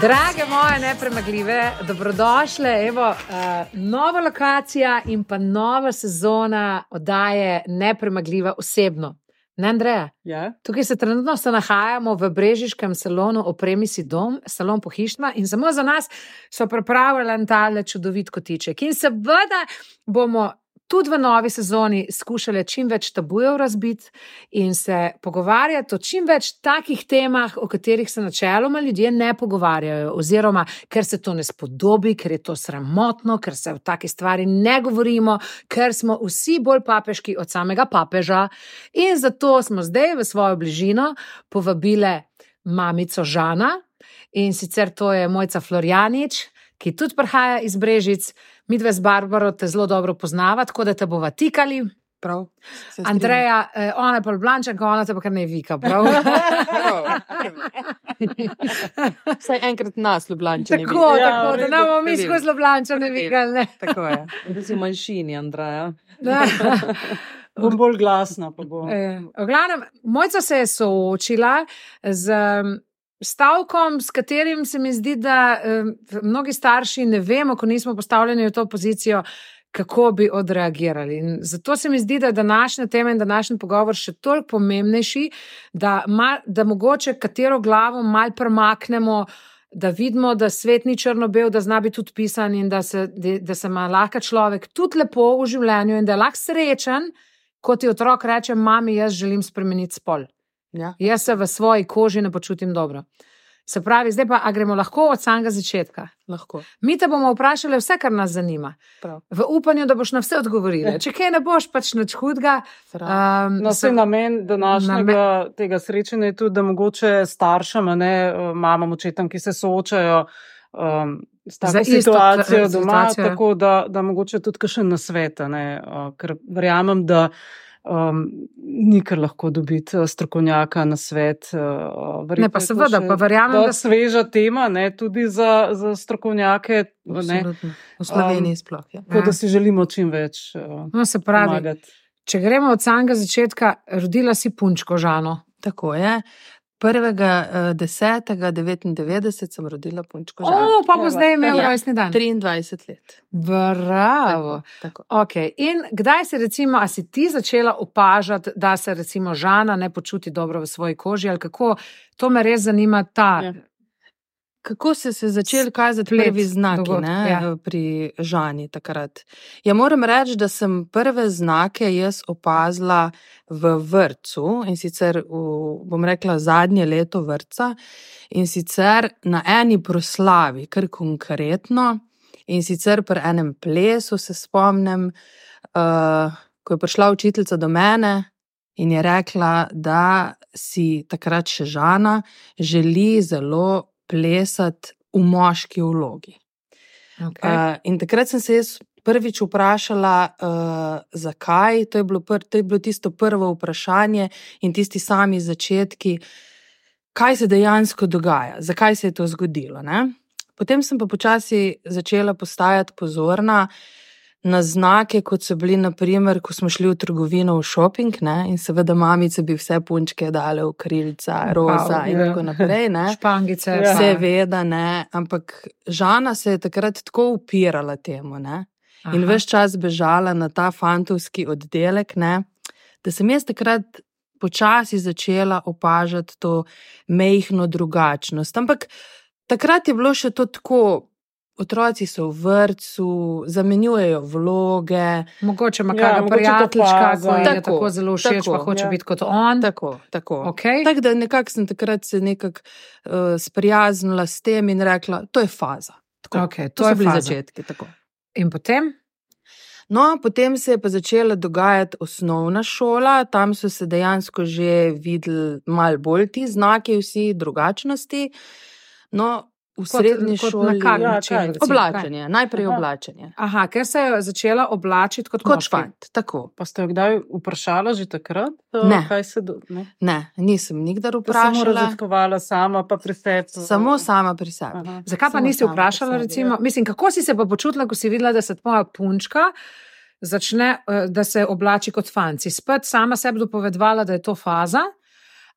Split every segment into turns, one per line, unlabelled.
Drage moje nepremagljive, dobrodošle. Evo, uh, nova lokacija in pa nova sezona oddaje Nepremagljiva osebno. Ne, Andreja?
Ja.
Tukaj se trenutno se nahajamo v Brežiškem salonu Opremi si dom, salon pohištva in samo za nas so pripravili en tale čudovit kotiček. In seveda bomo tudi v novi sezoni skušali čim več tabujev razbiti in se pogovarjati o čim več takih temah, o katerih se načeloma ljudje ne pogovarjajo, oziroma ker se to ne spodobi, ker je to sramotno, ker se o takih stvari ne govorimo, ker smo vsi bolj papeški od samega papeža. In zato smo zdaj v svojo bližino povabile mamico Žana in sicer to je mojca Florjanič. Ki tudi prihaja iz Brežic, mi dve z Barbaro te zelo dobro poznava, tako da te bova tikali.
Prav.
Andreja, eh, ona je pa Blančanka, ona te pa kar ne vika. Prav?
Vsaj enkrat nas, Ljubljani.
tako,
Ja,
tako, da ne bomo mi skozi Ljubljančane vikali. ne.
Tako je.
Da si v manjšini, Andreja.
Da.
Bom bolj glasna, pa bom.
Eh, V glavnem, mojca se je soočila z um, stavkom, s katerim se mi zdi, da um, mnogi starši ne vemo, ko nismo postavljeni v to pozicijo. Kako bi odreagirali. In zato se mi zdi, da je današnja tema in današnji pogovor še toliko pomembnejši, da, mal, da mogoče katero glavo mal premaknemo, da vidimo, da svet ni črno-bel, da zna biti tudi pisan in da se, da, da se ima lahko človek tudi lepo v življenju in da je lahko srečen, ko ti otrok reče: Mami, jaz želim spremeniti spol.
Ja.
Jaz se v svoji koži ne počutim dobro. Se pravi, zdaj pa gremo lahko od samega začetka.
Lahko.
Mi te bomo vprašali vse, kar nas zanima,
Prav.
v upanju, da boš na vse odgovorila. Če kaj ne boš, pač nič hudega.
Prav.
Um,
No, vse namen današnjega
Namen-
tega srečanja je tudi, da mogoče staršem, ne eh, mamam, očetom, ki se soočajo um, s
Za
tako
isto
situacijo doma,
situacijo.
tako da, da mogoče tudi kakšen nasvet, a ne, uh, ker verjamem, da um, ni kar lahko dobiti eh, strokovnjaka na svet. Uh,
Ne, pa seveda, pa verjamem, da-
sveža tema, ne, tudi za, za strokovnjake. Ne,
Absolutno. V Sloveniji sploh. Ja.
tako da si želimo čim več uh,
no, se pravi,
pomagati.
če gremo od samega začetka, rodila si punčko Žano.
Tako je. 1.10.99 sem rodila punčko.
O, pa bo zdaj imel
Ja.
rojstni dan.
23 let.
Bravo.
Tako.
Okay. In kdaj si, recimo, a si ti začela opažati, da se recimo Žana ne počuti dobro v svoji koži, ali kako? To me res zanima, ta
Ja.
Kako so se začeli kazati
Splet
prvi znaki
dogodkov,
ne,
ja.
pri Žani takrat? Ja, moram reči, da sem prve znake jaz opazila v vrtu in sicer v, bom rekla, zadnje leto vrca in sicer na eni proslavi, kar konkretno in sicer pri enem plesu se spomnim, uh, ko je prišla učiteljica do mene. In je rekla, da si takrat še žena želi zelo plesati v moški vlogi.
okay.
Uh, in takrat sem se jaz prvič vprašala, uh, zakaj. To je, bilo pr to je bilo tisto prvo vprašanje in tisti sami začetki, kaj se dejansko dogaja, zakaj se je to zgodilo. Ne? Potem sem pa počasi začela postajati pozorna. Na znake, kot so bili, naprimer, ko smo šli v trgovino v šoping, ne, in seveda mamice bi vse punčke dale v krilca, roza in
ja.
tako naprej. Ne.
Špangice,
Ja.
pa-
Seveda ne, ampak Žana se je takrat tako upirala temu ne? in
Aha.
vse čas bežala na ta fantovski oddelek, ne? da sem jaz takrat počasi začela opažati to mehko drugačnost. Ampak takrat je bilo še to tako. Otroci so v vrtu, zamenjujejo vloge.
Mogoče ima
Ja,
kakšna prijateljčka,
faza.
ki je
Tako,
tako zelo všeč,
tako,
pa hoče
ja.
biti kot on.
Tako, tako.
Okay.
Tako da nekako sem takrat se nekako uh, sprijaznila s tem in rekla, to je faza. Tako,
Okay,
to
to
so bili
faza.
začetki. Tako.
In potem,
No, potem se je pa začela dogajati osnovna šola, tam so se dejansko že videli malo bolj ti znaki, vsi drugačnosti. No, v
kot,
srednji
kot
šoli
na kak
Ja,
način?
kaj?
oblačenje, najprej
Aha.
oblačenje.
Aha, ker se je začela oblačiti kot,
Kot fant, tako.
Pa ste jo kdaj vprašala že takrat?
Ne.
Kaj do... ne?
Ne, nisem nikdar
To samo
vprašala,
raziskovala sama, pa pri sebi.
samo sama pri sebi.
Aha.
Zakaj pa
Samo
nisi
sama
vprašala? Recimo, mislim, kako si se pa počutila, ko si videla, da se tvoja punčka začne, eh, da se oblači kot fanci? Spet sama sebi dopovedovala, da je to faza.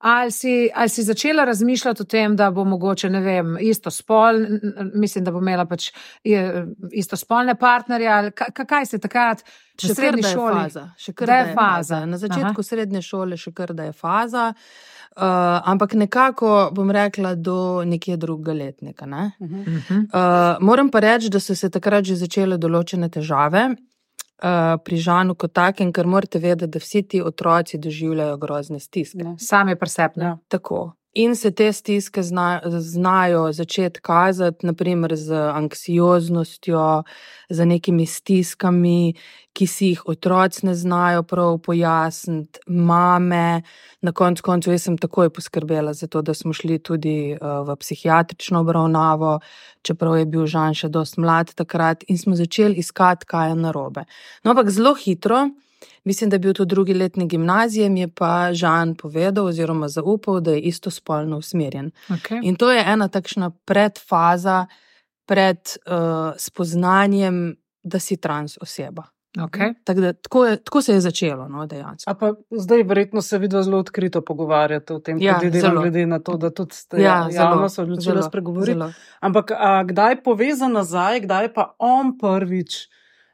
Ali si, ali si začela razmišljati o tem, da bo mogoče, ne vem, isto spol, mislim, da bo imela pač isto spolne partnerje, ali kaj se takrat, če
Še
v
kar
srednji
da je
šoli?
faza. Še kar
Da je faza.
Na začetku
Aha.
srednje šole še kar da je faza. Uh, ampak nekako bom rekla do nekje drugega letnika. Ne?
Mhm.
Mhm.
Uh, moram pa reči, da so se takrat že začele določene težave uh, pri Žanu kot takem, ker morate vedeti, da vsi ti otroci doživljajo grozne stiske.
Ja.
Sami presepne.
Tako. In se te stiske zna, znajo začeti kazati, naprimer z anksioznostjo, z nekimi stiskami, ki si jih otroci ne znajo prav pojasniti, mame. Na koncu koncev jaz sem takoj poskrbela za to, da smo šli tudi uh, v psihiatrično obravnavo, čeprav je bil Žan še dosti mlad takrat, in smo začeli iskati, kaj je narobe. No, ampak zelo hitro. Mislim, da je bil to drugi letnik gimnazije, mi je pa Žan povedal oziroma zaupal, da je istospolno usmerjen.
Okay.
In to je ena takšna predfaza pred uh, spoznanjem, da si trans oseba.
Okay.
Tako, da, tako, je, tako se je začelo, no, dejansko.
A pa zdaj verjetno se vidva zelo odkrito pogovarjate o tem,
Ja,
ja,
zelo.
glede na to, da tudi ste
Ja,
ja, javno se odločili spregovoriti.
zelo.
Ampak a, kdaj povezan nazaj, kdaj pa on prvič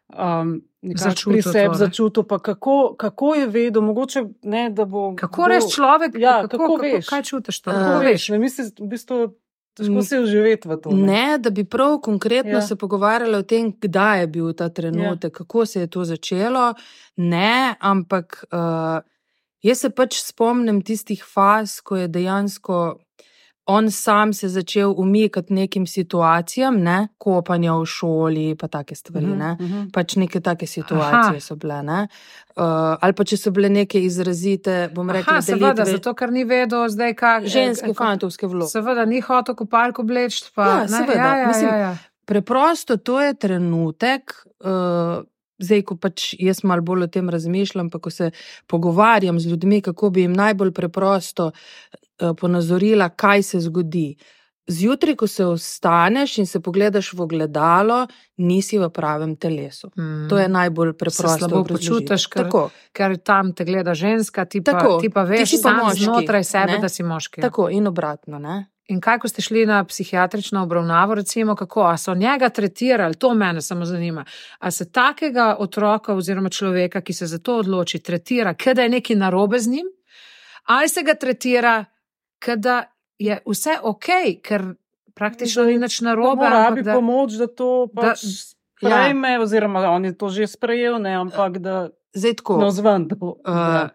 um,
Začutil
pri sebi
ne?
začutil, pa kako, kako je vedel, mogoče ne, da bo.
Kako res človek,
Ja,
kako,
kako
kako,
veš?
kaj čutiš to?
Eh,
Kako
Kako
veš?
ne misliš, v bistvu težko se vživeti v to.
Ne, da bi prav konkretno
ja.
se pogovarjali o tem, kdaj je bil ta trenutek, ja. kako se je to začelo. Ne, ampak uh, jaz se pač spomnim tistih faz, ko je dejansko on sam se začel umikati nekim situacijam, ne, kopanja v šoli, pa take stvari.
Mhm,
Ne.
mhm.
Pač neke take situacije
Aha.
so bile. ne. Uh, ali pa če so bile neke izrazite, bom rekla,
Aha, seveda,
delitve
zato ker ni vedel zdaj, kaj
ženske,
eh,
fantovske vloge.
Seveda, ni hotel kopalko bleč. Pa,
Ja, seveda,
Ja, ja,
mislim,
ja, ja.
Preprosto to je trenutek, uh, zdaj, ko pač jaz malo bolj o tem razmišljam, pa ko se pogovarjam z ljudmi, kako bi jim najbolj preprosto uh, ponazorila, kaj se zgodi. Zjutraj, ko se ostaneš in se pogledaš v ogledalo, nisi v pravem telesu.
Mm.
To je najbolj preprosto.
slabo počutiš, ker-
Tako,
Ker tam te gleda ženska, ti pa,
Tako,
ti pa
ti
veš
si pa moški,
znotraj sebe,
ne?
da si moški.
tako in obratno. Ne?
In kaj, ko ste šli na psihiatrično obravnavo, recimo, kako a so njega tretirali, to mene samo zanima. A se takega otroka oziroma človeka, ki se za to odloči, tretira, ker da je nekaj narobe z njim, ali se ga tretira, ker da je vse ok, ker praktično ni nič narobe.
Da rabi
da-
pomoč, da to
da-
pač
ja.
sprejme, oziroma on je to že sprejel, ne, ampak da
Zdaj tako.
no zven. Da, bo-
Uh,
da.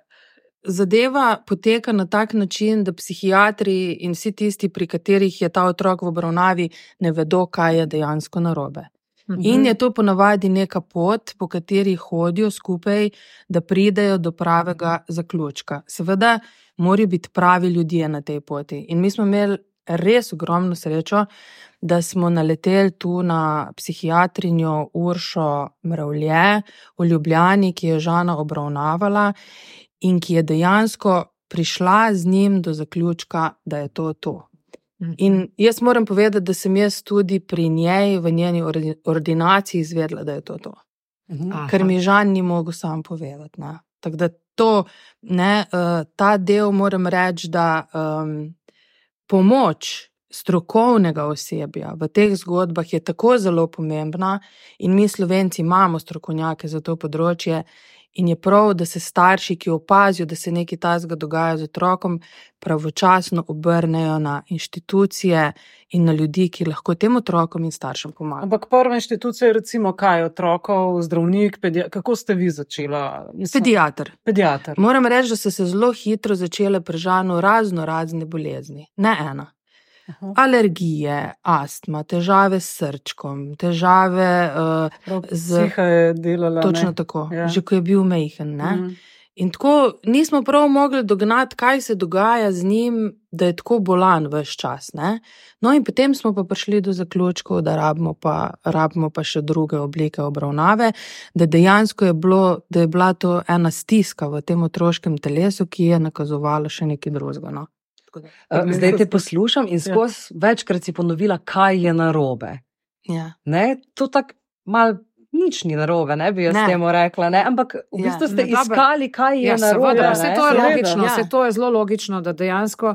Zadeva poteka na tak način, da psihiatri in vsi tisti, pri katerih je ta otrok v obravnavi, ne vedo, kaj je dejansko narobe.
Mhm.
In je to ponavadi neka pot, po kateri hodijo skupaj, da pridejo do pravega zaključka. Seveda, morajo biti pravi ljudje na tej poti. In mi smo imeli res ogromno srečo, da smo naleteli tu na psihiatrinjo Uršo Mravlje v Ljubljani, ki je Žana obravnavala in ki je dejansko prišla z njim do zaključka, da je to to.
Mhm.
In jaz moram povedati, da sem jaz tudi pri njej v njeni ordi- ordinaciji izvedela, da je to to.
Mhm.
Aha.
Ker mi Žan ni mogel sam povedati. ne. Tako da to, ne, uh, ta del moram reči, da um, pomoč strokovnega osebja v teh zgodbah je tako zelo pomembna, in mi, slovenci, imamo strokovnjake za to področje. In je prav, da se starši, ki opazijo, da se nekaj tasga dogaja z otrokom, pravočasno obrnejo na inštitucije in na ljudi, ki lahko tem otrokom in staršem pomagajo.
Ampak prva inštitucija je recimo kaj, otrokov, zdravnik, pedia kako ste vi začela? Mislim,
Pediatr.
Pediater.
Moram reči, da so se zelo hitro začele prežano razno razne bolezni. Ne ena.
Aha.
Alergije, astma, težave s srčkom, težave, uh,
Prav
z-
Psiha je delala.
točno
ne?
tako,
Ja.
že ko je bil mehen. Ne?
Mhm.
In tako nismo prav mogli dognati, kaj se dogaja z njim, da je tako bolan vse čas. Ne? No, in potem smo pa prišli do zaključkov, da rabimo pa, rabimo pa še druge oblike obravnave, da dejansko je, bilo, da je bila to ena stiska v tem otroškem telesu, ki je nakazovala še nekaj drugega. No?
Uh, Zdaj te poslušam in skozi večkrat si ponovila, kaj je narobe.
Ja.
Ne? To tako mal nič ni narobe, ne bi jaz
Ne.
temu rekla. Ne? Ampak v
Ja.
bistvu ste
Ne,
iskali, kaj je
Ja,
narobe.
seveda, vse to je
Seveda.
logično,
Ja.
vse to je zelo logično, da dejansko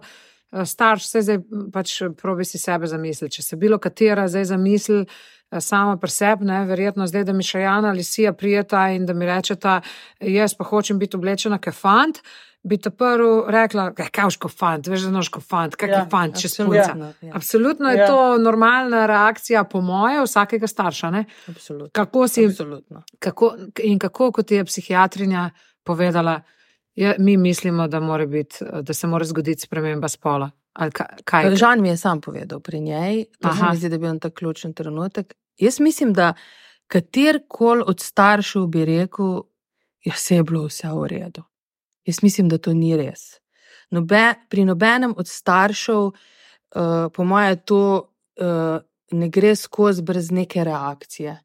eh, starš se zdaj pač probi si sebe zamisliti. Če se bilo katera zdaj zamisli eh, sama pri sebi, ne, verjetno zdaj, da mi še Jana ali Sija prijeta in da mi rečeta, jaz pa hočem biti oblečena kot fant. Bi ta prvo rekla, kaj kot fant, veš, da noš kot fant, kaj je
Ja,
fant, če
absolutno,
spunca.
ja.
Absolutno je
Ja.
to normalna reakcija, po moje, vsakega starša. Ne?
Absolutno.
Kako si
Absolutno.
kako, in kako, kot je psihiatrinja povedala, je, mi mislimo, da, biti, da se mora zgoditi sprememba spola. Kaj?
Žan mi je sam povedal pri njej, to se mi zdi, da je bil tak ključen trenutek. Jaz mislim, da katerkoli od staršev bi rekel, da se je bilo vse v redu. Jaz mislim, da to ni res. Nobe, pri nobenem od staršev, uh, po mojem, to uh, ne gre skozi brez neke reakcije.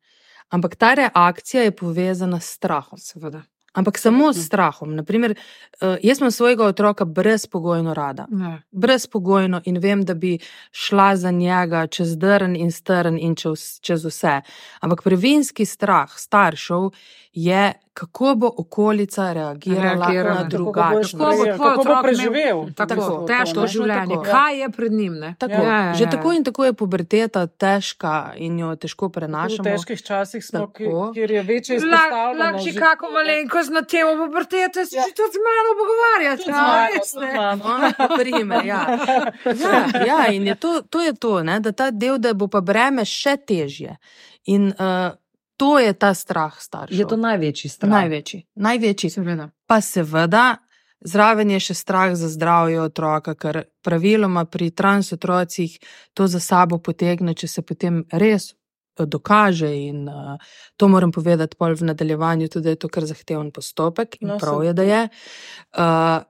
Ampak ta reakcija je povezana s strahom.
Seveda.
Ampak samo s strahom. Naprimer, uh, jaz imam svojega otroka brezpogojno rada
Ne.
brezpogojno in vem, da bi šla za njega čez drn in strn in čez, čez vse. Ampak prvinski strah staršev je, kako bo okolica reagirala,
Reagirala.
na drugačno.
Kako bo
kako bo preživel?
Tako,
Tako,
težko
točno
življenje.
tako.
Kaj je pred njim? Ne?
Tako,
Ja,
ja,
že
ja.
tako in tako je puberteta težka in jo težko
V
prenašamo.
težkih časih smo, ki-
Tako.
kjer je večje
Lahko
izpostavljenost.
si kako malenkost na temo pubertete, si
Ja.
tudi z mano pogovarjati.
Tudi z
a,
mano,
res,
tudi
ne?
z mano.
No, na primer, ja. Ja, ja, in je to, to je to, ne, da ta del, da bo pa breme še težje. In uh, to je ta strah staršev.
Je to največji strah.
največji. Največji.
Seveda.
Pa seveda, zraven je še strah za zdravje otroka, ker praviloma pri transotrocih to za sabo potegne, če se potem res eh, dokaže. In uh, to moram povedati pol v nadaljevanju, tudi da je to kar zahteven postopek in
No,
prav je, da je. Uh,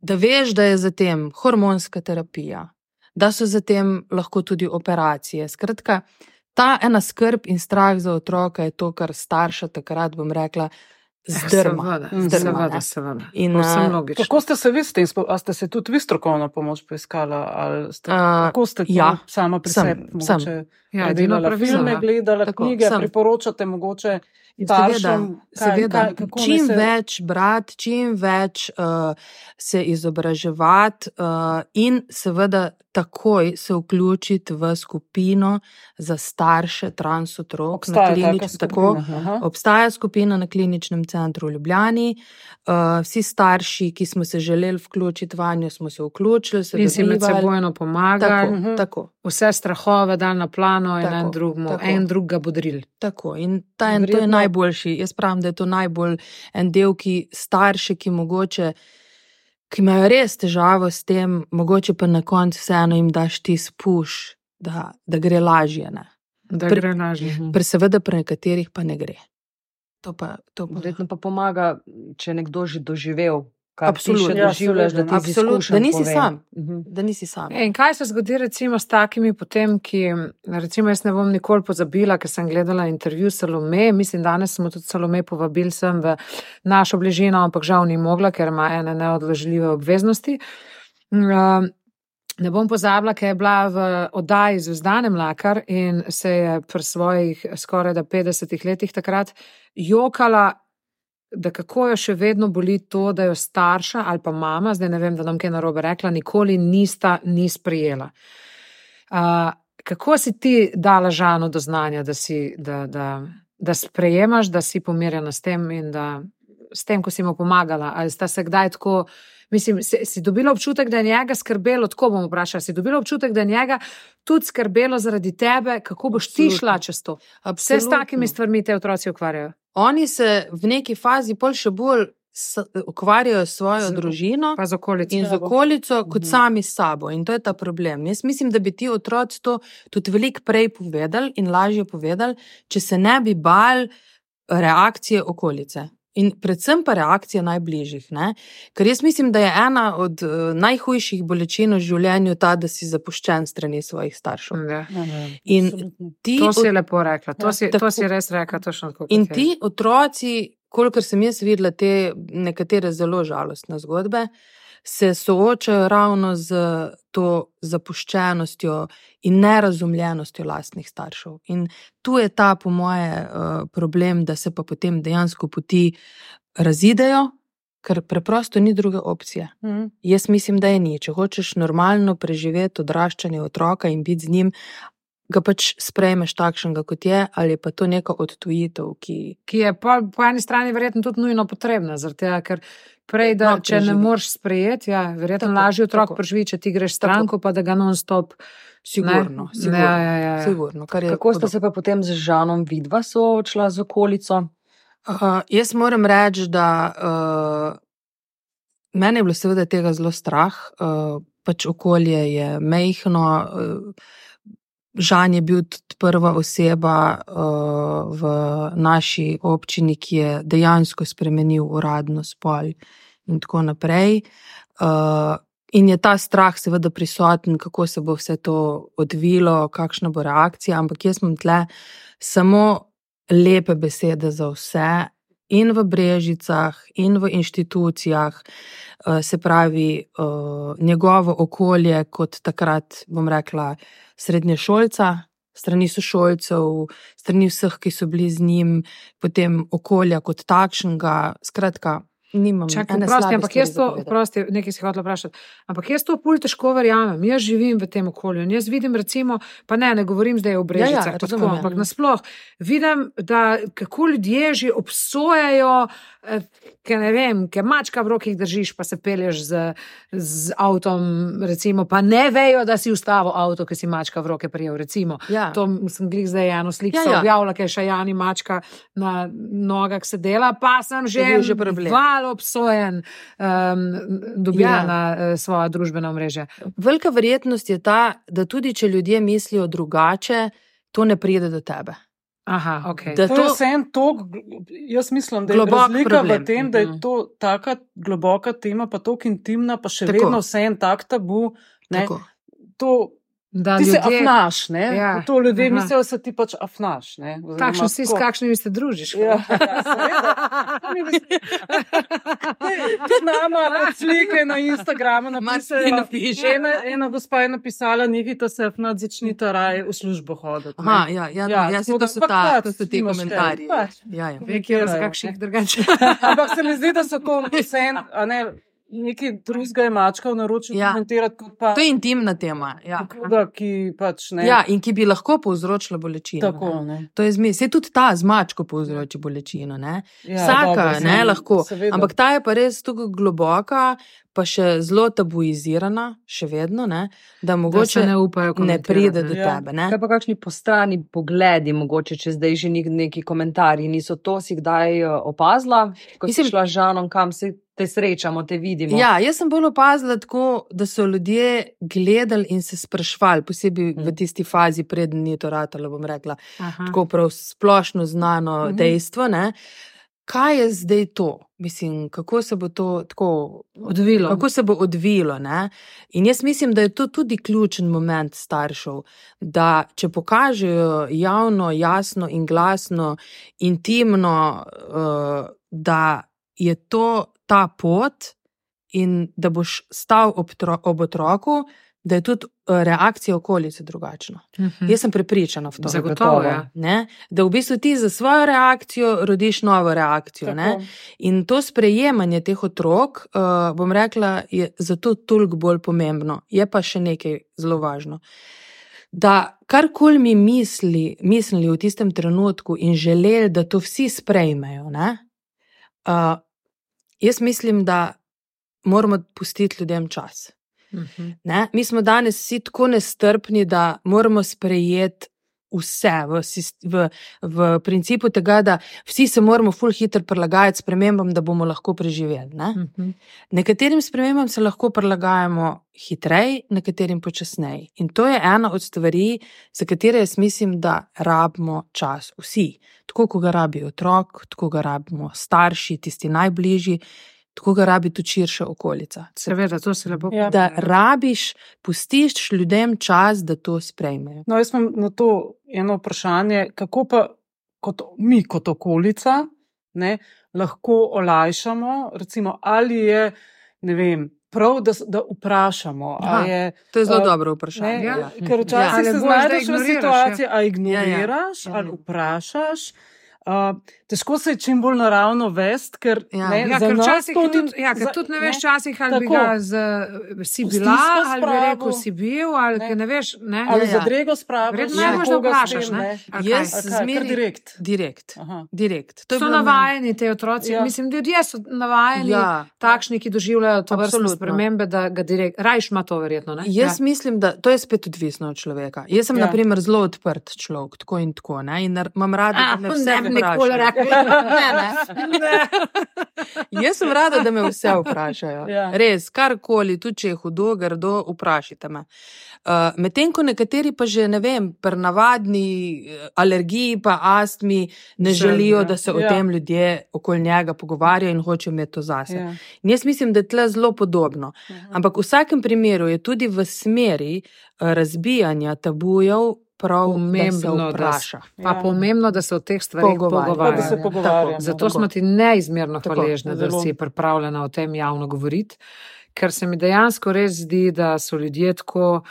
da veš, da je zatem hormonska terapija, da so zatem lahko tudi operacije. Skratka, ta ena skrb in strah za otroka je to, kar starša takrat, bom rekla, zdrma.
Seveda,
zdrma,
seveda,
ne.
seveda.
In,
logično.
Kako ste se vi s tem, spo- a ste se tudi vi strokovno pomoč poiskala? ali Ste,
A,
kako ste
ja,
sama pri
sem,
sebi
sem.
Ja, edino pravilno.
Filme
ja.
gledala,
Tako,
knjige,
sem.
priporočate mogoče staršem? Kaj-
seveda.
kaj- naj
čim
se-
več brati, čim več uh, se izobraževati, uh, in seveda takoj se vključiti v skupino za starše transotrok.
Obstaja
na
taka
klinič- tako?
Aha.
Obstaja skupina na kliničnem centru v Ljubljani. Uh, vsi starši, ki smo se želeli vključiti vanjo, smo se vključili, se
In si med sebojno pomagali,
Tako,
Mhm.
tako,
vse strahove dal na plano in
Tako,
en, drugmu,
tako.
en drugega bodril.
tako. In ta, en, to je najboljši. Jaz pravim, da je to najbolj en del, ki starši, ki mogoče. Ki imajo res težavo s tem, mogoče pa na koncu vseeno jim daš ti spuš, da, da gre lažje. Ne?
Da
Pri-
gre lažje.
Pri seveda, pri nekaterih pa ne gre. To pa, to pa.
Verjetno pa pomaga, če je nekdo že doživel,
Absolutno.
Ja,
doživljaš, da izkušenj
da nisi
povem.
sam.
Mhm.
Da nisi sam.
In kaj se zgodi recimo s takimi potem, ki, recimo jaz ne bom nikoli pozabila, ker sem gledala intervju Salome, mislim, danes smo tudi Salome povabili sem v našo bližino, ampak žal ni mogla, ker ima ene neodložljive obveznosti. Um, Ne bom pozabila, ker je bila v oddaji Zvezdane Mlakar in se je pri svojih skoraj 50 letih takrat jokala, da kako jo še vedno boli to, da jo starša ali pa mama, zdaj ne vem, da nam kaj narobe rekla, nikoli nista ni sprijela. Uh, kako si ti dala žanu do znanja, da, si, da, da, da sprejemaš, da si pomirjena s tem in da s tem, ko si mu pomagala, ali sta se kdaj tako. Mislim, si, si dobila občutek, da je njega skrbelo, tako bom vprašala, si dobila občutek, da je njega tudi skrbelo zaradi tebe, kako boš ti
Absolutno.
šla čez to. Vse s
Absolutno.
takimi stvarmi te otroci ukvarjajo.
Oni se v neki fazi pol še bolj ukvarjajo s svojo
Z-
družino
z okolico.
in z okolico, kot
Mhm.
sami s sabo. In to je ta problem. Jaz mislim, da bi ti otroci to tudi veliko prej povedali in lažje povedali, če se ne bi bal reakcije okolice. In predvsem pa reakcija najbližjih. Ne? Ker jaz mislim, da je ena od uh, najhujših bolečin v življenju ta, da si zapuščen strani svojih staršev.
Ja.
In
Absolutno.
ti
To si
od-
je lepo rekla, to,
Ja,
si, to
tako.
si res rekla, točno tako.
In ti otroci, kolikor sem jaz videla te nekatere zelo žalostne zgodbe, se soočajo ravno z to zapuščenostjo in nerazumljenostjo lastnih staršev. In tu je ta, po moje, eh, problem, da se pa potem dejansko poti razidejo, ker preprosto ni druge opcije.
Mhm.
Jaz mislim, da je ni. Če hočeš normalno preživeti odraščanje otroka in biti z njim, ga pač sprejmeš takšnega, kot je, ali pa to neka odtujitev, ki.
Ki je po, po eni strani verjetno tudi nujno potrebna, tega, ker prej, da
No,
če ne
preživi.
moreš sprejeti, ja, verjetno
Tako,
lažje otrok
tako.
preživi, če ti greš stranko, pa da ga non-stop.
Sigurno,
Ne?
sigurno,
Ja, ja, ja, ja.
sigurno,
Kako sta se pa potem z Žanom vidva soočila z okolico?
Uh, jaz moram reči, da uh, mene je bilo seveda tega zelo strah, uh, pač okolje je mehko. Uh, Žan je bil tudi prva oseba uh, v naši občini, ki je dejansko spremenil uradno spol in tako naprej. Uh, in je ta strah seveda prisoten, kako se bo vse to odvilo, kakšna bo reakcija, ampak jaz imam tle samo lepe besede za vse, in v Brežicah, in v inštitucijah, eh, se pravi, eh, njegovo okolje, kot takrat, bom rekla, srednješolca, strani sošolcev, strani vseh, ki so bili z njim, potem okolja kot takšnega. Skratka, nimam
Čakaj, prosti, ampak jaz to, prosti, nekaj si hotel vprašati. Ampak jaz to pol težko verjamem. Jaz živim v tem okolju in jaz vidim, recimo, pa ne, ne govorim zdaj o brežicah,
ja,
pa tako,
razumem, ja.
ampak nasploh vidim, da kako ljudje že obsojajo, eh, ker ne vem, ker mačka v rokih držiš, pa se pelješ z, z avtom, recimo, pa ne vejo, da si ustavil avto, ker si mačka v roke prijel. Recimo.
Ja.
To sem glih zdaj eno sliko
Ja,
ja,
ja.
ja. objavila, ker je šajani mačka na nogah sedela, pa sem že,
bil že problem.
Val obsojen um, dobila ja. Na uh, svoja družbena mreža.
Velika verjetnost je ta, da tudi če ljudje mislijo drugače, to ne pride do tebe.
Aha, ok.
Da
To vse en tok, jaz mislim, da je razlika
problem.
v tem, da je
Mhm.
to taka globoka tema, pa tako intimna, pa še
Tako.
Tako. vedno vse en tak tabu. Ne,
Tako.
to,
Da
ti se
ljudje,
afnaš, ne?
Ja.
To ljudje
Aha.
mislijo, da se ti pač afnaš.
kakšen si, s kakšnimi se družiš.
Ja, ja, se- Tudi nama slike na Instagramu napisajo. Ena, ena gospa je napisala, nekaj se afnat začnite raje v službo hoditi. ne.
Aha, ja, ja, ja, ja, to so, ta,
pač
to so ti komentarji.
pač.
Ja, ja.
Nekje
Nekaj
razkakšnih drugače.
Ampak se mi zdi, da so to vse a ne, neki drugega je mačka v naročju
Ja.
komentirati kot pa
To je intimna tema. Ja.
koga, ki pač ne.
Ja, in ki bi lahko povzročila bolečino.
Tako,
ne.
ne.
To je zmes. Se tudi ta zmačko povzroči bolečino. Ne?
Ja,
Vsaka,
dobro,
ne,
sem-
lahko.
seveda.
Ampak ta je pa res tako globoka, pa še zelo tabuizirana, še vedno, ne, da
Da
mogoče
se ne upajo
ne
komentirati,
pride do
Ja.
tebe. Ne?
Kaj pa kakšni postrani pogledi, mogoče če zdaj že nek, neki komentarji niso to, si kdaj eh, opazila, ko
Mislim-
si šla z Žanom, kam se te srečamo, te vidimo.
Ja, jaz sem bolj opazila tako, da so ljudje gledali in se sprašvali, posebej v
Mm.
tisti fazi, preden ni to ratalo, bom rekla,
Aha.
tako prav splošno znano
Mhm.
dejstvo. Ne? Kaj je zdaj to? Mislim, kako se bo to tako
Odvilo.
Kako se bo odvilo. Ne? In jaz mislim, da je to tudi ključen moment staršev, da če pokažejo javno, jasno in glasno, intimno, uh, da je to ta pot in da boš stal ob, tro, ob otroku, da je tudi uh, reakcija okolice drugačna.
Mhm.
Jaz sem prepričana v to.
Zagotovo, ja.
Ne? Da v bistvu ti za svojo reakcijo rodiš novo reakcijo. In to sprejemanje teh otrok, uh, bom rekla, je zato toliko bolj pomembno. Je pa še nekaj zelo važno. Da karkoli mi misli, mislili v tistem trenutku in želeli, da to vsi sprejmejo, ne, uh, jaz mislim, da moramo pustiti ljudem čas.
Mhm.
Ne? Mi smo danes vsi tako nestrpni, da moramo sprejeti vse v, v, v principu tega, da vsi se moramo ful hitro prilagajati spremembam, da bomo lahko preživeli. Ne?
Mhm.
Nekaterim spremembam se lahko prilagajamo hitreje, nekaterim počasneje. In to je ena od stvari, za katere jaz mislim, da rabimo čas. Vsi. Tako, kot ga rabi otrok, tako ga rabimo starši, tisti najbližji, tako ga rabi tudi širša okolica.
Seveda, to se lepo
Ja.
Da rabiš, pustiš ljudem čas, da to sprejmejo.
No, jaz imam na to eno vprašanje, kako pa kot mi, kot okolica, ne, lahko olajšamo, recimo, ali je, ne vem, prav, da, da vprašamo.
Aha,
Je,
To je zelo
a,
dobro vprašanje.
Ne,
ja.
ja. Ker včasih
Ali
ja. se znajdeš v
ignoriraš,
situaciji,
ja.
a ignoriraš,
Ja,
ja,
ja.
ali vprašaš. Uh, težko se je čim bolj naravno vesti, ker
Ja.
ne,
Ja, ker včasih
to ni-
tudi, ja, ker
za-
tudi ne veš, včasih ali bi
tako.
ga z, si bila,
stisko
ali bi rekel, si bil, ali
Ne.
ne, veš. Ne?
Ali
Ja,
za
ja.
drego spraviš,
Verjetno najbolj, da vprašaš.
tem,
ne? Ali
Jaz zmeri-
kar direkt.
Direkt.
Aha.
direkt.
So navajeni ti otroci,
Ja.
mislim, ljudje so navajeni, ja. Takšni, ki doživljajo to vrstne spremembe, da ga direkt, rajš ima to verjetno. Ne?
Jaz
ja.
mislim, da to je spet odvisno od človeka. Jaz sem,
Ja.
na primer, zelo odprt človek, tako in tako. Ne? In imam rada, da me
ne
vse
bi nikoli
vprašajo.
rekla.
Ne, ne. Jaz sem rada, da me vse vprašajo.
Ja.
Res, karkoli, tudi če je hudo, grdo, vprašajte me. Uh, Medtem ko nekateri pa že, ne vem, pri navadni eh, alergiji, pa astmi, ne
Že,
želijo,
ja.
da se o
Ja.
tem ljudje okoli njega pogovarjajo in hočejo imeti to zase.
Ja.
In jaz mislim, da je tle zelo podobno. Ampak v vsakem primeru je tudi v smeri eh, razbijanja tabujev prav
Pomembno,
da
da
se vpraša.
Pa
Ja.
pomembno, da se o teh stvarih
da
Ja,
pogovarjamo.
tako.
Zato
Tako.
smo ti neizmerno
Tako,
hvaležni, da
zelo.
si pripravljena o tem javno govoriti, ker se mi dejansko res zdi, da so ljudje tako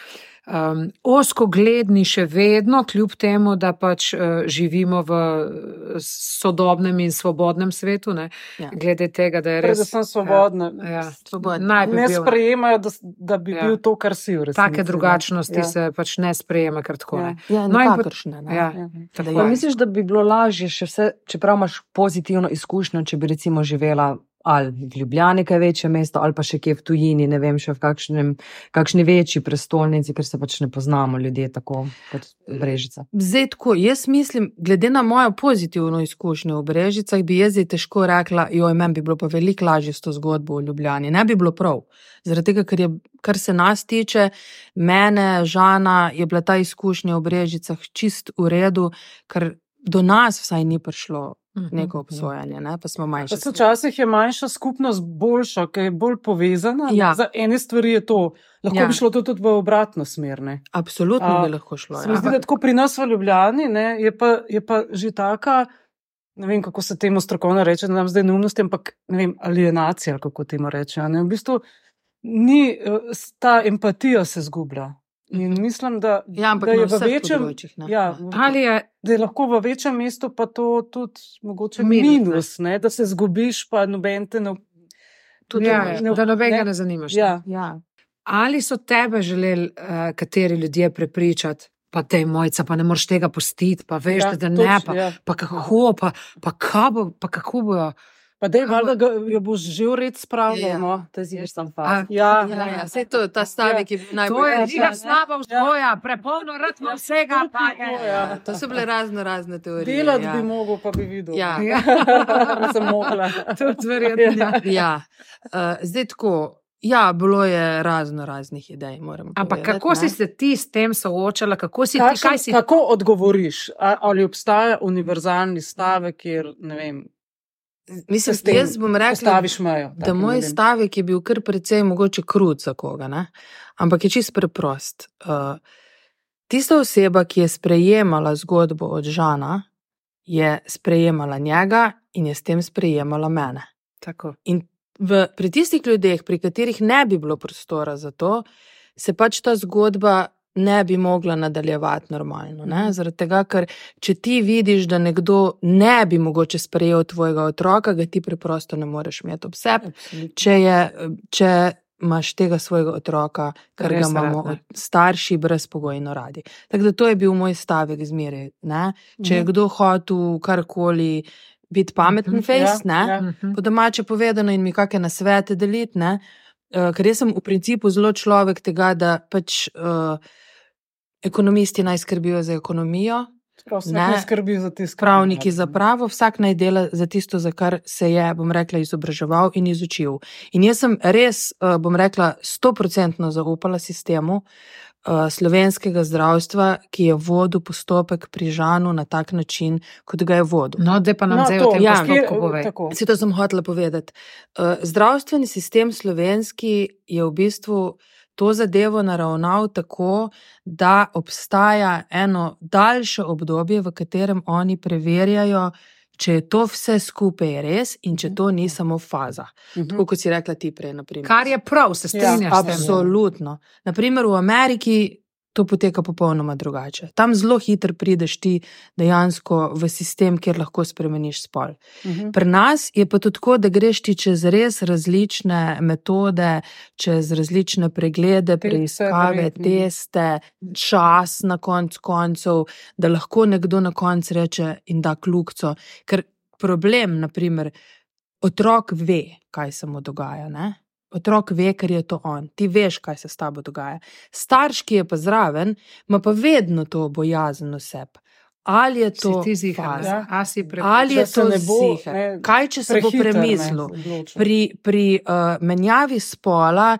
um, oskogledni še vedno, kljub temu, da pač uh, živimo v uh, sodobnem in svobodnem svetu, ne,
Ja.
glede tega, da je res.
Predvsem svobodne.
Ja, ja,
Ne
bil,
sprejemajo, da, da bi
Ja.
bil to, kar si v resnici.
Take drugačnosti
Ja.
se pač ne sprejema kar tako.
Ja.
Ne.
Ja,
No, in pot-
nikakršne. ne.
Ja,
Ja.
tako
Pa
je.
misliš, da bi bilo lažje, še vse, čeprav imaš pozitivno izkušnjo, če bi recimo živela ali v Ljubljani, kaj večje mesto, ali pa še kje v tujini, ne vem, še v kakšnem, kakšni večji prestolnici, ker se pač ne poznamo ljudje tako kot Brežica.
Zdaj, tako, jaz mislim, glede na mojo pozitivno izkušnjo v Brežicah, bi jaz zdaj težko rekla, joj, meni bi bilo pa veliko lažje s to zgodbo v Ljubljani. Ne bi bilo prav. Zaradi tega, ker, je, kar se nas tiče, mene, Žana, je bila ta izkušnja v Brežicah čist v redu, ker do nas vsaj ni prišlo. Neko obsojanje, ne? pa smo
Pa
manjši.
se včasih je manjša skupnost boljša, ker je bolj povezana.
Ja.
Za ene stvari je to. Lahko
Ja.
ja. bi šlo to tudi v obratno smer. Ne?
Absolutno
A,
bi lahko šlo.
Se mi
Ja.
zdi, da tako pri nas v Ljubljani ne, je, pa, je pa že taka, ne vem, kako se temu strokovno reče, da nam zdaj neumnosti, ampak ne vem, alienacija, ali kako temu reče. a Ne? V bistvu ni eh, ta empatija se zgublja. In mislim, da,
Ja,
da je v večjem.
ne.
Ja,
Ali je
da je lahko v večjem mestu pa to tudi mogoče
Minus,
minus,
ne.
ne? da se zgubiš, pa noben te ne.
Tudi
ja,
ne-
ja, da nobenega ne,
ne.
zanimaš.
Ja,
Ja.
Ali so tebe želeli uh, kateri ljudje prepričati, pa te mojca, pa ne moreš tega pustiti, pa veš,
ja,
ja, da ne,
točno,
pa,
ja.
pa kako, pa, pa, bo, pa kako bojo.
Pa da je valjda, ga- jo boš že v red spravil.
Ja.
No?
To si veš tam
A,
fakt.
Ja,
Ja, ja, saj to je ta stavek, ki je bil
To
najbolj
je
Ja,
žiga
ja.
slaba vzgoja, prepolno rtmo vsega. Pa je.
Ja.
To so bile razno razne teorije.
Delati
ja.
bi mogel, pa bi videl.
Ja.
Ja.
Sem mogla.
Tudi verjetno. Ja.
Ja. Uh, zdaj tako. Ja, bilo je razno raznih idej. moram
Ampak kako
ne.
si se ti s tem soočala, kako si ti,
Kakšen,
kaj si
kako odgovoriš? A, ali obstaja univerzalni stavek, kjer ne vem,
Mislim,
tem
jaz bom rekla,
mejo?
da moj
ljudem?
stavek je bil kar precej mogoče krut za koga, ne? ampak je čist preprost. Uh, tista oseba, ki je sprejemala zgodbo od Žana, je sprejemala njega in je s tem sprejemala mene.
tako?
In v, pri tistih ljudeh, pri katerih ne bi bilo prostora za to, se pač ta zgodba ne bi mogla nadaljevati normalno. Ne? Zaradi tega, ker če ti vidiš, da nekdo ne bi mogoče sprejel tvojega otroka, ga ti preprosto ne moreš imeti ob sebi. Če, je, če imaš tega svojega otroka, kar ga
Res
imamo
rad,
starši brezpogojno radi. Tako da to je bil moj stavek zmeraj. ne. Če je
Mhm.
kdo hotel karkoli biti pameten
Mhm.
face,
Ja, ja.
Po domače povedano in mi kakšne nasvete deliti, ne? Uh, ker jaz sem v principu zelo človek tega, da pač uh, ekonomisti naj skrbijo za ekonomijo, Ne.
ne skrbi za tisto.
pravniki za pravo, vsak naj dela za tisto, za kar se je, bom rekla, izobraževal in izučil. In jaz sem res, uh, bom rekla, stoprocentno zaupala sistemu. uh, Slovenskega zdravstva, ki je vodil postopek pri Žanu na tak način, kot ga je vodil.
No, da pa nam
No,
zdaj
to,
o tem
ja.
postopku
tako.
Vse to sem hotela povedati. Uh, zdravstveni sistem slovenski je v bistvu to zadevo naravnal tako, da obstaja eno daljše obdobje, v katerem oni preverjajo, če je to vse skupaj res in če to ni samo faza.
Mhm.
Tako kot si rekla ti prej. Naprimer.
Kar je prav, se strinjaš. s tem?
Absolutno. Naprimer, v Ameriki to poteka popolnoma drugače. Tam zelo hitro prideš ti dejansko v sistem, kjer lahko spremeniš spol.
Mhm.
Pri nas je pa tudi tako, da greš ti čez res različne metode, čez različne preglede, preiskave,
verjetno.
teste, čas na konc koncev, da lahko nekdo na koncu reče in da kljukco. Ker problem, naprimer, otrok ve, kaj se mu dogaja. Ne? Otrok ve, ker je to on, ti veš, kaj se s tabo dogaja. Starš, ki je pa zraven, ima pa vedno to bojazen oseb. Ali je to
zihar?
Ja.
Ali je to
ne bo,
ziher?
ne,
Kaj, če se bo
Prehiter, ne,
premislil?
odločil.
Pri, pri uh, menjavi spola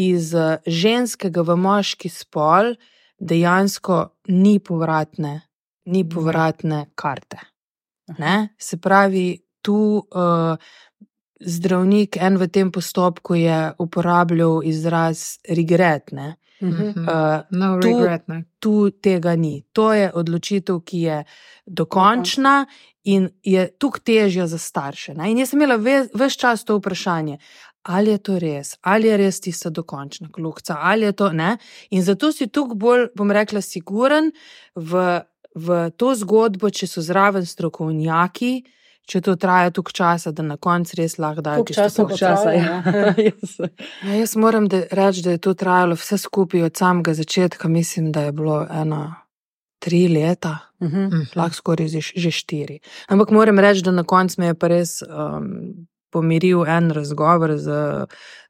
iz uh, ženskega v moški spol dejansko ni povratne, ni povratne karte. Ne? Se pravi, tu uh, zdravnik en v tem postopku je uporabljal izraz regret. Ne?
Mhm.
Mhm.
Uh,
No
tu-
regret, ne.
tu tega ni. To je odločitev, ki je dokončna in je tukaj težja za starše. Ne? In jaz sem imela vse čas to vprašanje. Ali je to res, ali je res tista dokončna klukca, ali je to ne. In zato si tukaj bolj, bom rekla, siguren v, v to zgodbo, če so zraven strokovnjaki, če to traja toliko časa, da na koncu res lahko dajo
Koliko časa
tisto
pa
ključ.
traja,
ja. Jaz-
Ja, jaz moram da, reči, da je to trajalo vse skupaj od samega začetka. Mislim, da je bilo ena tri leta,
Mhm.
lahko skoraj že, že štiri. Ampak moram reči, da na koncu me je pa res um, pomiril en razgovor z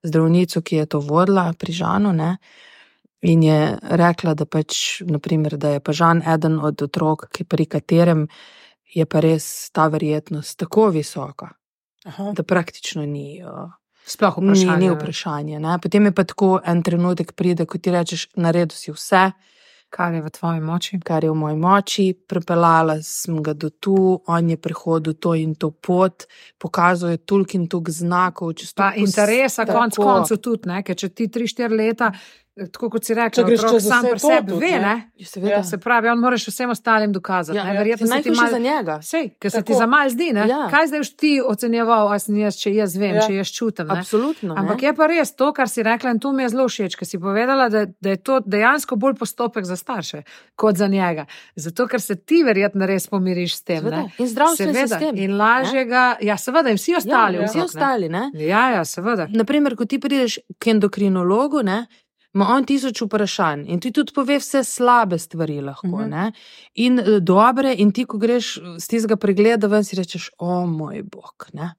zdravnico, ki je to vodila pri Žanu. Ne? In je rekla, da, pač, naprimer, da je pa Žan eden od otrok, ki, pri katerem je pa res ta verjetnost tako visoka,
Aha.
da praktično ni. Uh,
Sploh
Ni,
vprašanje.
ni vprašanje. Ne? Potem je pa tako en trenutek, pride, ko ti rečeš, naredil si vse,
Kar je v tvoji moči.
kar je v moji moči, pripeljala sem ga do tu, on je prehodil to in to pot, pokazal je toliko in toliko znakov.
Pa interesa, konc koncev tudi, ne? ker če ti 3-4 leta, eh, tako kot si rekel, otrok sam pri sebi ve,
ne?
ne?
Ja.
Ja.
Se pravi, on moraš vsem ostalim dokazati.
Ja,
ne? Verjetno se ti mal...
za njega.
Sej, ker se ti za mal zdi, ne?
Ja.
kaj zdaj ti ocenjeval, a sem jaz, če jaz vem,
Ja.
če jaz čutim. Ne?
Absolutno. ne.
Ampak je pa res to, kar si rekla, in to mi je zelo všeč, ker si povedala, da, da je to dejansko bolj postopek za starše kot za njega. Zato, ker se ti verjetno res pomiriš s tem.
Seveda.
ne.
In zdravstveni
Seveda.
sistem.
In lažjega, ja, seveda, in vsi ostali.
ja, vsi
okrog, ne.
ostali. Ne?
Ja, ja, seveda.
Naprimer, ko ti prideš k endokrinologu, ne, ima on tisoč vprašanj in ti tudi pove vse slabe stvari, lahko, uh
Mhm.
-huh. in eh, dobre. In ti, ko greš z tistega pregleda, ven si rečeš, o moj bog. Ne.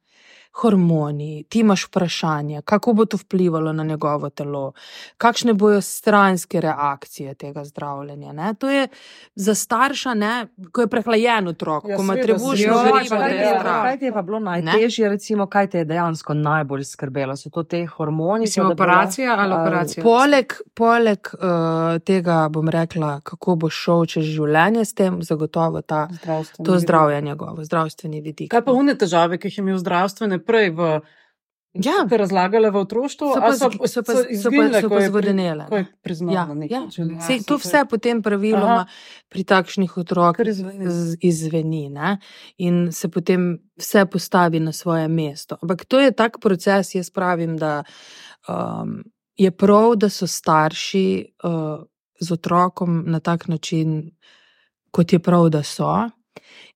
Hormoni, ti imaš vprašanje, kako bo to vplivalo na njegovo telo, kakšne bojo stranske reakcije tega zdravljenja. Ne? To je za starša, ne? ko je prehlajen otrok,
Ja,
ko ima trebušno
ja.
zdrav.
Kaj ti je pa bilo najtežje, recimo, kaj te je dejansko najbolj skrbelo? So to te hormoni?
Mislim,
bi bila-
operacija ali operacija?
Poleg, poleg uh, tega, bom rekla, kako bo šel čez življenje s tem, zagotovo ta,
Zdravstveni
to zdravje njegovo, zdravstveni vidik.
Kaj pa une težave, ki jih je imel zdravstvene prej v.
Ja.
Ste razlagali v otroštvu,
So
a
pa, so, so so pa,
izginile,
so
ko je
zvodenele.
Ko je priznal
Ja,
na nek
ja.
način.
Sej, to vse potem praviloma
Aha.
pri takšnih z- izzveni ne? in se potem vse postavi na svoje mesto. Ampak to je tak proces, jaz pravim, da um, je prav, da so starši uh, z otrokom na tak način, kot je prav, da so.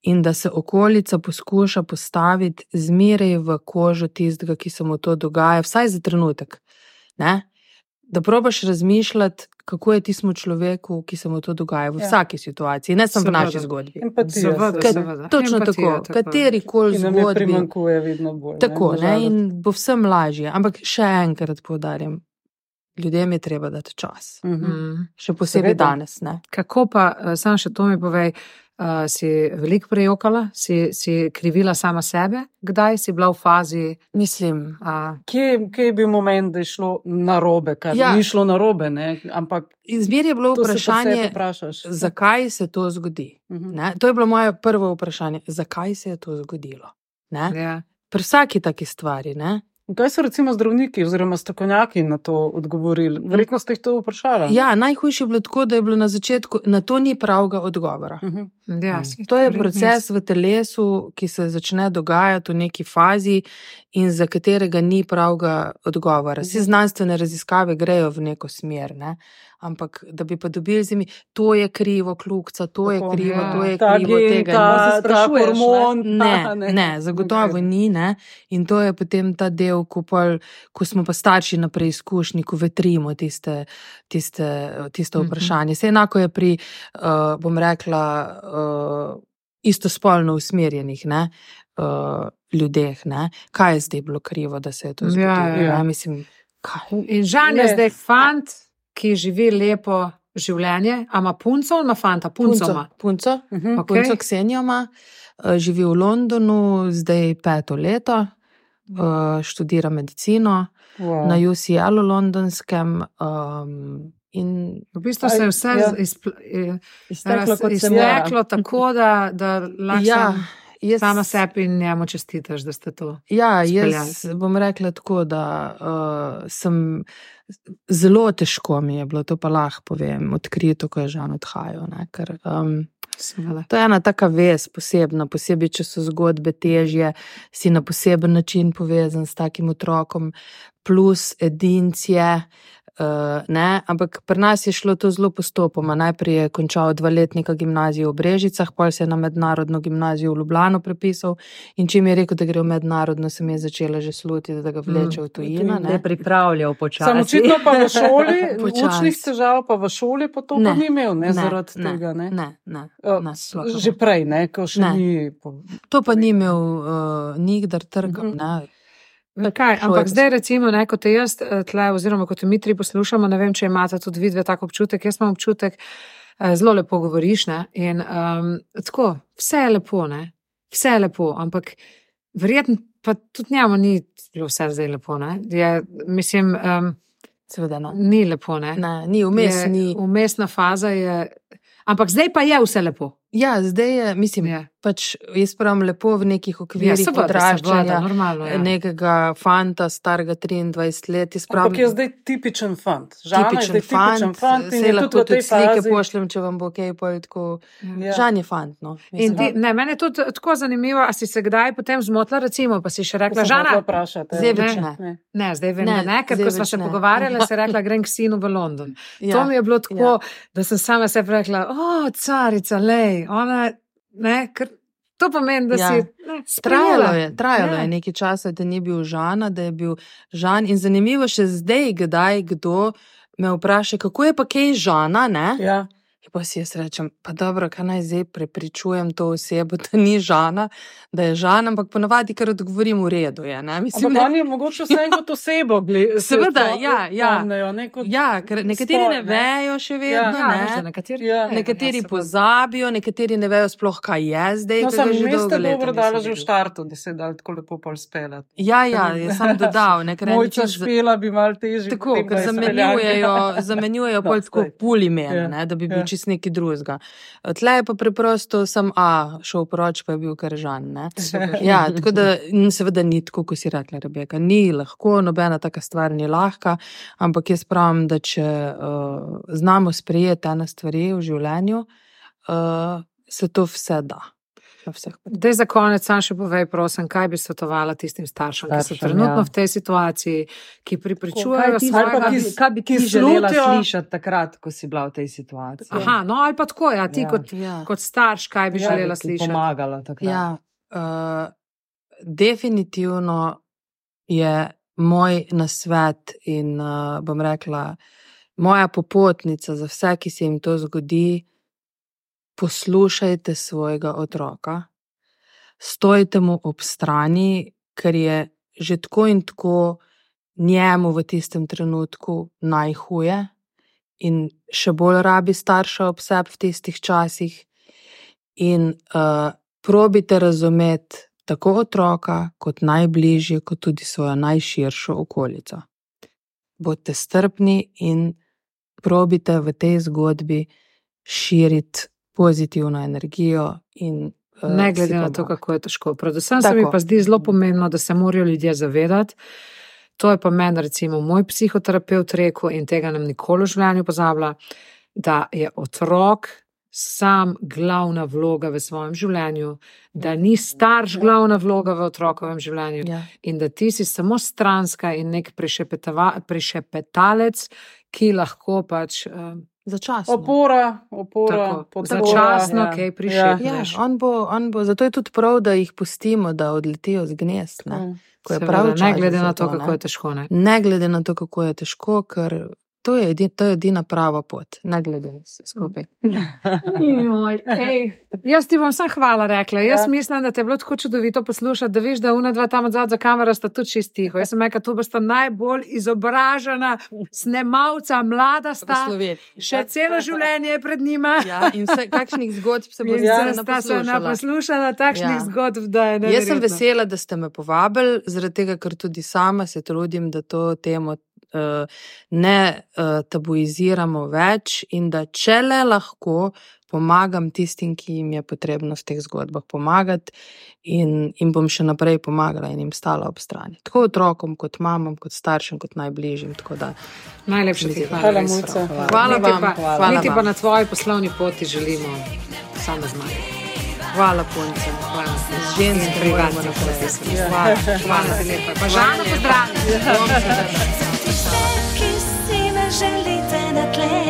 In da se okolica poskuša postaviti zmeraj v kožo tistega, ki se mu to dogaja, vsaj za trenutek. Ne? Da probaš razmišljati, kako je tistemu človeku, ki se mu to dogaja v
Ja.
vsaki situaciji, ne samo v naši zgodbi.
Empatija.
Seveda,
se-
seveda.
Točno
Empatija,
tako,
tako.
kateri koli zgodbi.
primankuje vedno bolj.
Tako, ne,
žalost.
in bo vsem lažje. Ampak še enkrat poudarjam, ljudem je treba dati čas.
Mhm.
Mm.
Še posebej
Seveda.
danes. Ne?
Kako pa, eh, sam še to mi povej, uh, si veliko prejokala, si, si krivila sama sebe, kdaj si bila v fazi.
Mislim,
Uh,
Kje, kje je bil moment, da je šlo na robe, kar
Ja.
ni šlo na robe, ne? ampak
izmer je bilo
se
vprašanje,
vprašaš.
zakaj se to zgodi.
Mhm.
Ne? To je bilo moje prvo vprašanje, zakaj se je to zgodilo. Ne?
ja.
Pri vsaki taki stvari. Ne?
Kaj so recimo zdravniki oziroma strokovnjaki na to odgovorili? Verjetno ste jih to vprašali.
Ja, najhujše je bilo tako, da je bilo na začetku, na to ni pravega odgovora.
Mhm.
Ja,
Mm.
To je proces v telesu, ki se začne dogajati v neki fazi in za katerega ni pravega odgovora. Vsi znanstvene raziskave grejo v neko smer, ne? ampak da bi pa dobili z njimi, to je krivo, kljukca, to je
Tako,
krivo,
ja.
to je
Ta
krivo,
gen,
tega
ta,
ne.
ta
ne?
hormon.
Ne,
ta,
ne, zagotovo
Okej.
ni. Ne? In to je potem ta del, ko, pol, ko smo pa starši na preizkušnji, ko vetrimo tiste, tiste, tiste
Mhm.
vprašanje. Vse enako je pri, uh, bom rekla, uh, istospolno usmerjenih ne? Uh, ljudeh. Ne? Kaj je zdaj bilo krivo, da se je to
Ja,
zgodilo?
ja.
ne? Mislim, kaj?
In Žan je zdaj fant, ki živi lepo življenje, a ima punco ali ima fanta, punco ima.
punco,
Mhm.
Ok.
punco Ksenijo ima, uh, živi v Londonu, zdaj peto leto, uh, študira medicino.
Wow.
na UCL-u londonskem. Um, in
V bistvu se je vse
ja.
izpl- eh,
Izteklo,
raz- izteklo tako, da, da lahko
ja, jaz,
sama sebi in njemu čestitaš, da ste to.
ja,
speljali.
jaz bom rekla tako, da uh, sem zelo težko mi je bilo, to pa lahko povem, odkrito, ko je žan odhajal. Ne, ker, um,
Seveda.
To je ena taka vez, posebna, posebej, če so zgodbe težje, si na poseben način povezan s takim otrokom, plus edincije. Uh, ne, ampak pri nas je šlo to zelo postopoma. Najprej je končal dvoletnika gimnazijo v Brežicah, pol se je na mednarodno gimnazijo v Ljubljano prepisal. In čim je rekel, da gre v mednarodno, sem je začela že slutiti, da ga vleče v tujino.
Ne
Ne.
pripravljal počasi.
Sam očitno pa v šoli, učnih težav, pa v šoli pa to
Ne,
pa ni imel, ne,
ne,
zaradi
ne,
tega. Ne.
Ne, ne,
Uh,
ne, ne.
Že prej, ne, ko še
Ne.
ni. po-
To pa ni imel uh, nikdar trgom.
Mhm.
ne.
Kaj, ampak
pa
zdaj, recimo, ne, kot jaz, eh, tle, oziroma kot mi tri poslušamo, ne vem, če imate tudi vidve tako občutek. Jaz imam občutek, eh, zelo lepo govoriš. Ne, in um, tako, vse je lepo, ne, vse je lepo, ampak verjetno pa tudi njemu ni bilo vse zdaj lepo. Ne, je, mislim, um,
Seveda ne.
ni lepo. Ne,
Ne, ni vmes,
Je-
ni.
Umestna faza je. Ampak zdaj pa je vse lepo.
Ja, zdaj je, mislim,
Je.
Pač jaz pravim lepo v nekih
Ja,
okvirih
seveda,
odraščanja.
normalno. Ja.
Nekega fanta, starega 23 let, pravim,
Ampak je zdaj tipičen fant. Žana je
tipičen
zdaj tipičen
fant, se
je
lahko
tudi
slike
fazi.
pošljem, če vam bo kaj tako.
Ja.
Žan je fant, no.
Ti, ne, meni je tudi tako zanimivo, a si se kdaj potem zmotila, recimo, pa si še
To
rekla,
sem
Žana,
hotela vprašati,
Zdaj
ja.
več
Ne.
ne.
Zdaj vem,
Ne,
ne, ne ker ko smo
več
se
ne.
pogovarjali, se je rekla, grem k sinu v London. Ja. To mi je bilo tako, ja. da sem sama sebi rekla, o, carica, lej, ona, ne, ker to pomeni, da
Ja.
si ne,
Trajalo je, trajalo
Ja.
je nekaj časa, da ni bil Žana, da je bil Žan. In zanimivo še zdaj, kdaj kdo me vpraša, kako je pa kaj Žana, ne?
Ja.
Pa si jaz rečem, pa dobro, kaj naj zdaj prepričujem to osebo, da ni Žana, da je Žan, ampak ponavadi, ker odgovorim v redu. Je, ne? Mislim,
Ampak
ne,
oni mogoče vse kot osebo gledajo.
Seveda, ja, ja.
Ne, kot,
ja, ker nekateri
spol,
ne
ne.
vejo še vedno.
Ja,
ne?
da nekateri,
Ja.
Nekateri
ja,
pozabijo, nekateri ne vejo sploh, kaj je zdaj.
No, sem
že leta
dobro dala že v štartu, da se je dal tako lepo pol speljati.
Ja, ja, jaz sem dodal, ne ker
Mojca špela bi mal težje.
Tako, ker
je
zamenjujejo, zamenjujejo pol tako
saj.
pulimen,
Ja,
ne, da bi bil
ja.
Čist neki drugega. Tle je pa preprosto sem A, šel proč, pa je bil kržan. Ne. Ja, tako da seveda ni tako, kot si rekla, Rebeka. Ni lahko, nobena taka stvar ni lahka, ampak jaz pravim, da če uh, znamo sprejeti ene stvari v življenju, uh, se to vse da. Na vseh.
Dej za konec, sam še povej, prosim, kaj bi svetovala tistim staršem, ki so
Staršem,
trenutno
ja.
v tej situaciji, ki pripričujejo
pa
svojega.
ki-
ki, kaj bi ti želela slišati takrat, ko si bila v tej situaciji?
Aha, no ali pa tako, ja, ti
Ja.
kot,
Ja.
kot starš, kaj bi
Ja,
želela slišati.
Pomagala takrat.
Ja, uh, definitivno je moj nasvet in uh, bom rekla, moja popotnica za vse, ki se jim to zgodi. Poslušajte svojega otroka, stojite mu ob strani, ker je že tako in tako njemu v tistem trenutku najhuje, in še bolj rabi starša ob sebi v tistih časih. In uh, probite razumeti tako otroka, kot najbližje, kot tudi svojo najširšo okolico. Bodite strpni in probite v tej zgodbi širiti pozitivno energijo. In, uh,
Ne glede na to, kako je težko. Predvsem se mi
Tako.
pa zdi zelo pomembno, da se morajo ljudje zavedati. To je pa meni, recimo, moj psihoterapeut rekel in tega nam nikoli v življenju pozablja, da je otrok sam glavna vloga v svojem življenju, da ni starš glavna vloga v otrokovem življenju
Ja.
in da ti si samo stranska in nek prišepetalec, ki lahko pač uh,
Začasno.
Opora, opora,
tako,
podpora,
začasno
ja.
kaj
Ja,
prišepneš.
on bo, on bo, zato je tudi prav, da jih pustimo, da odletijo z gnezd. Ne,
Mm.
ko je
Seveda,
prav
ne glede na to,
ne.
kako je težko. Ne?
Ne glede na to, kako je težko, ker to je, edin, to je edina prava pot, ne glede na vse skupaj.
Joj, ej. Jaz ti bom samo hvala rekla. Jaz
Ja.
mislim, da te je bilo tako čudovito poslušati, da veš, da una dva tam odzad za kamero sta tudi čist tiho. Jaz sem rekla, tu bosta najbolj izobražena snemalca, mlada sta, še celo življenje je pred njima.
Ja, in vse, kakšnih zgodb se bo
zdaj se naposlušala takšnih
Ja.
zgodb, da je
Jaz sem vesela, da ste me povabili, zaradi tega, ker tudi sama se trudim, da to temo ne uh, tabuiziramo več in da če le lahko pomagam tistim, ki jim je potrebno v teh zgodbah pomagati in, in bom še naprej pomagala in jim stala ob strani. Tako otrokom, kot mamam, kot staršem, kot najbližjim. Tako da
Najlepša ti hvala.
Hvala,
res.
Mojca.
Hvala
Niti
vam,
pa,
hvala
niti pa na tvoji poslovni poti želimo samo zmage.
hvala punce.
Hvala.
Z ženskami
In privatni
moramo naprej.
poti.
Ja.
Hvala, hvala ti lepa. Pa žano pozdravi.
specchissime, gelite in atleta.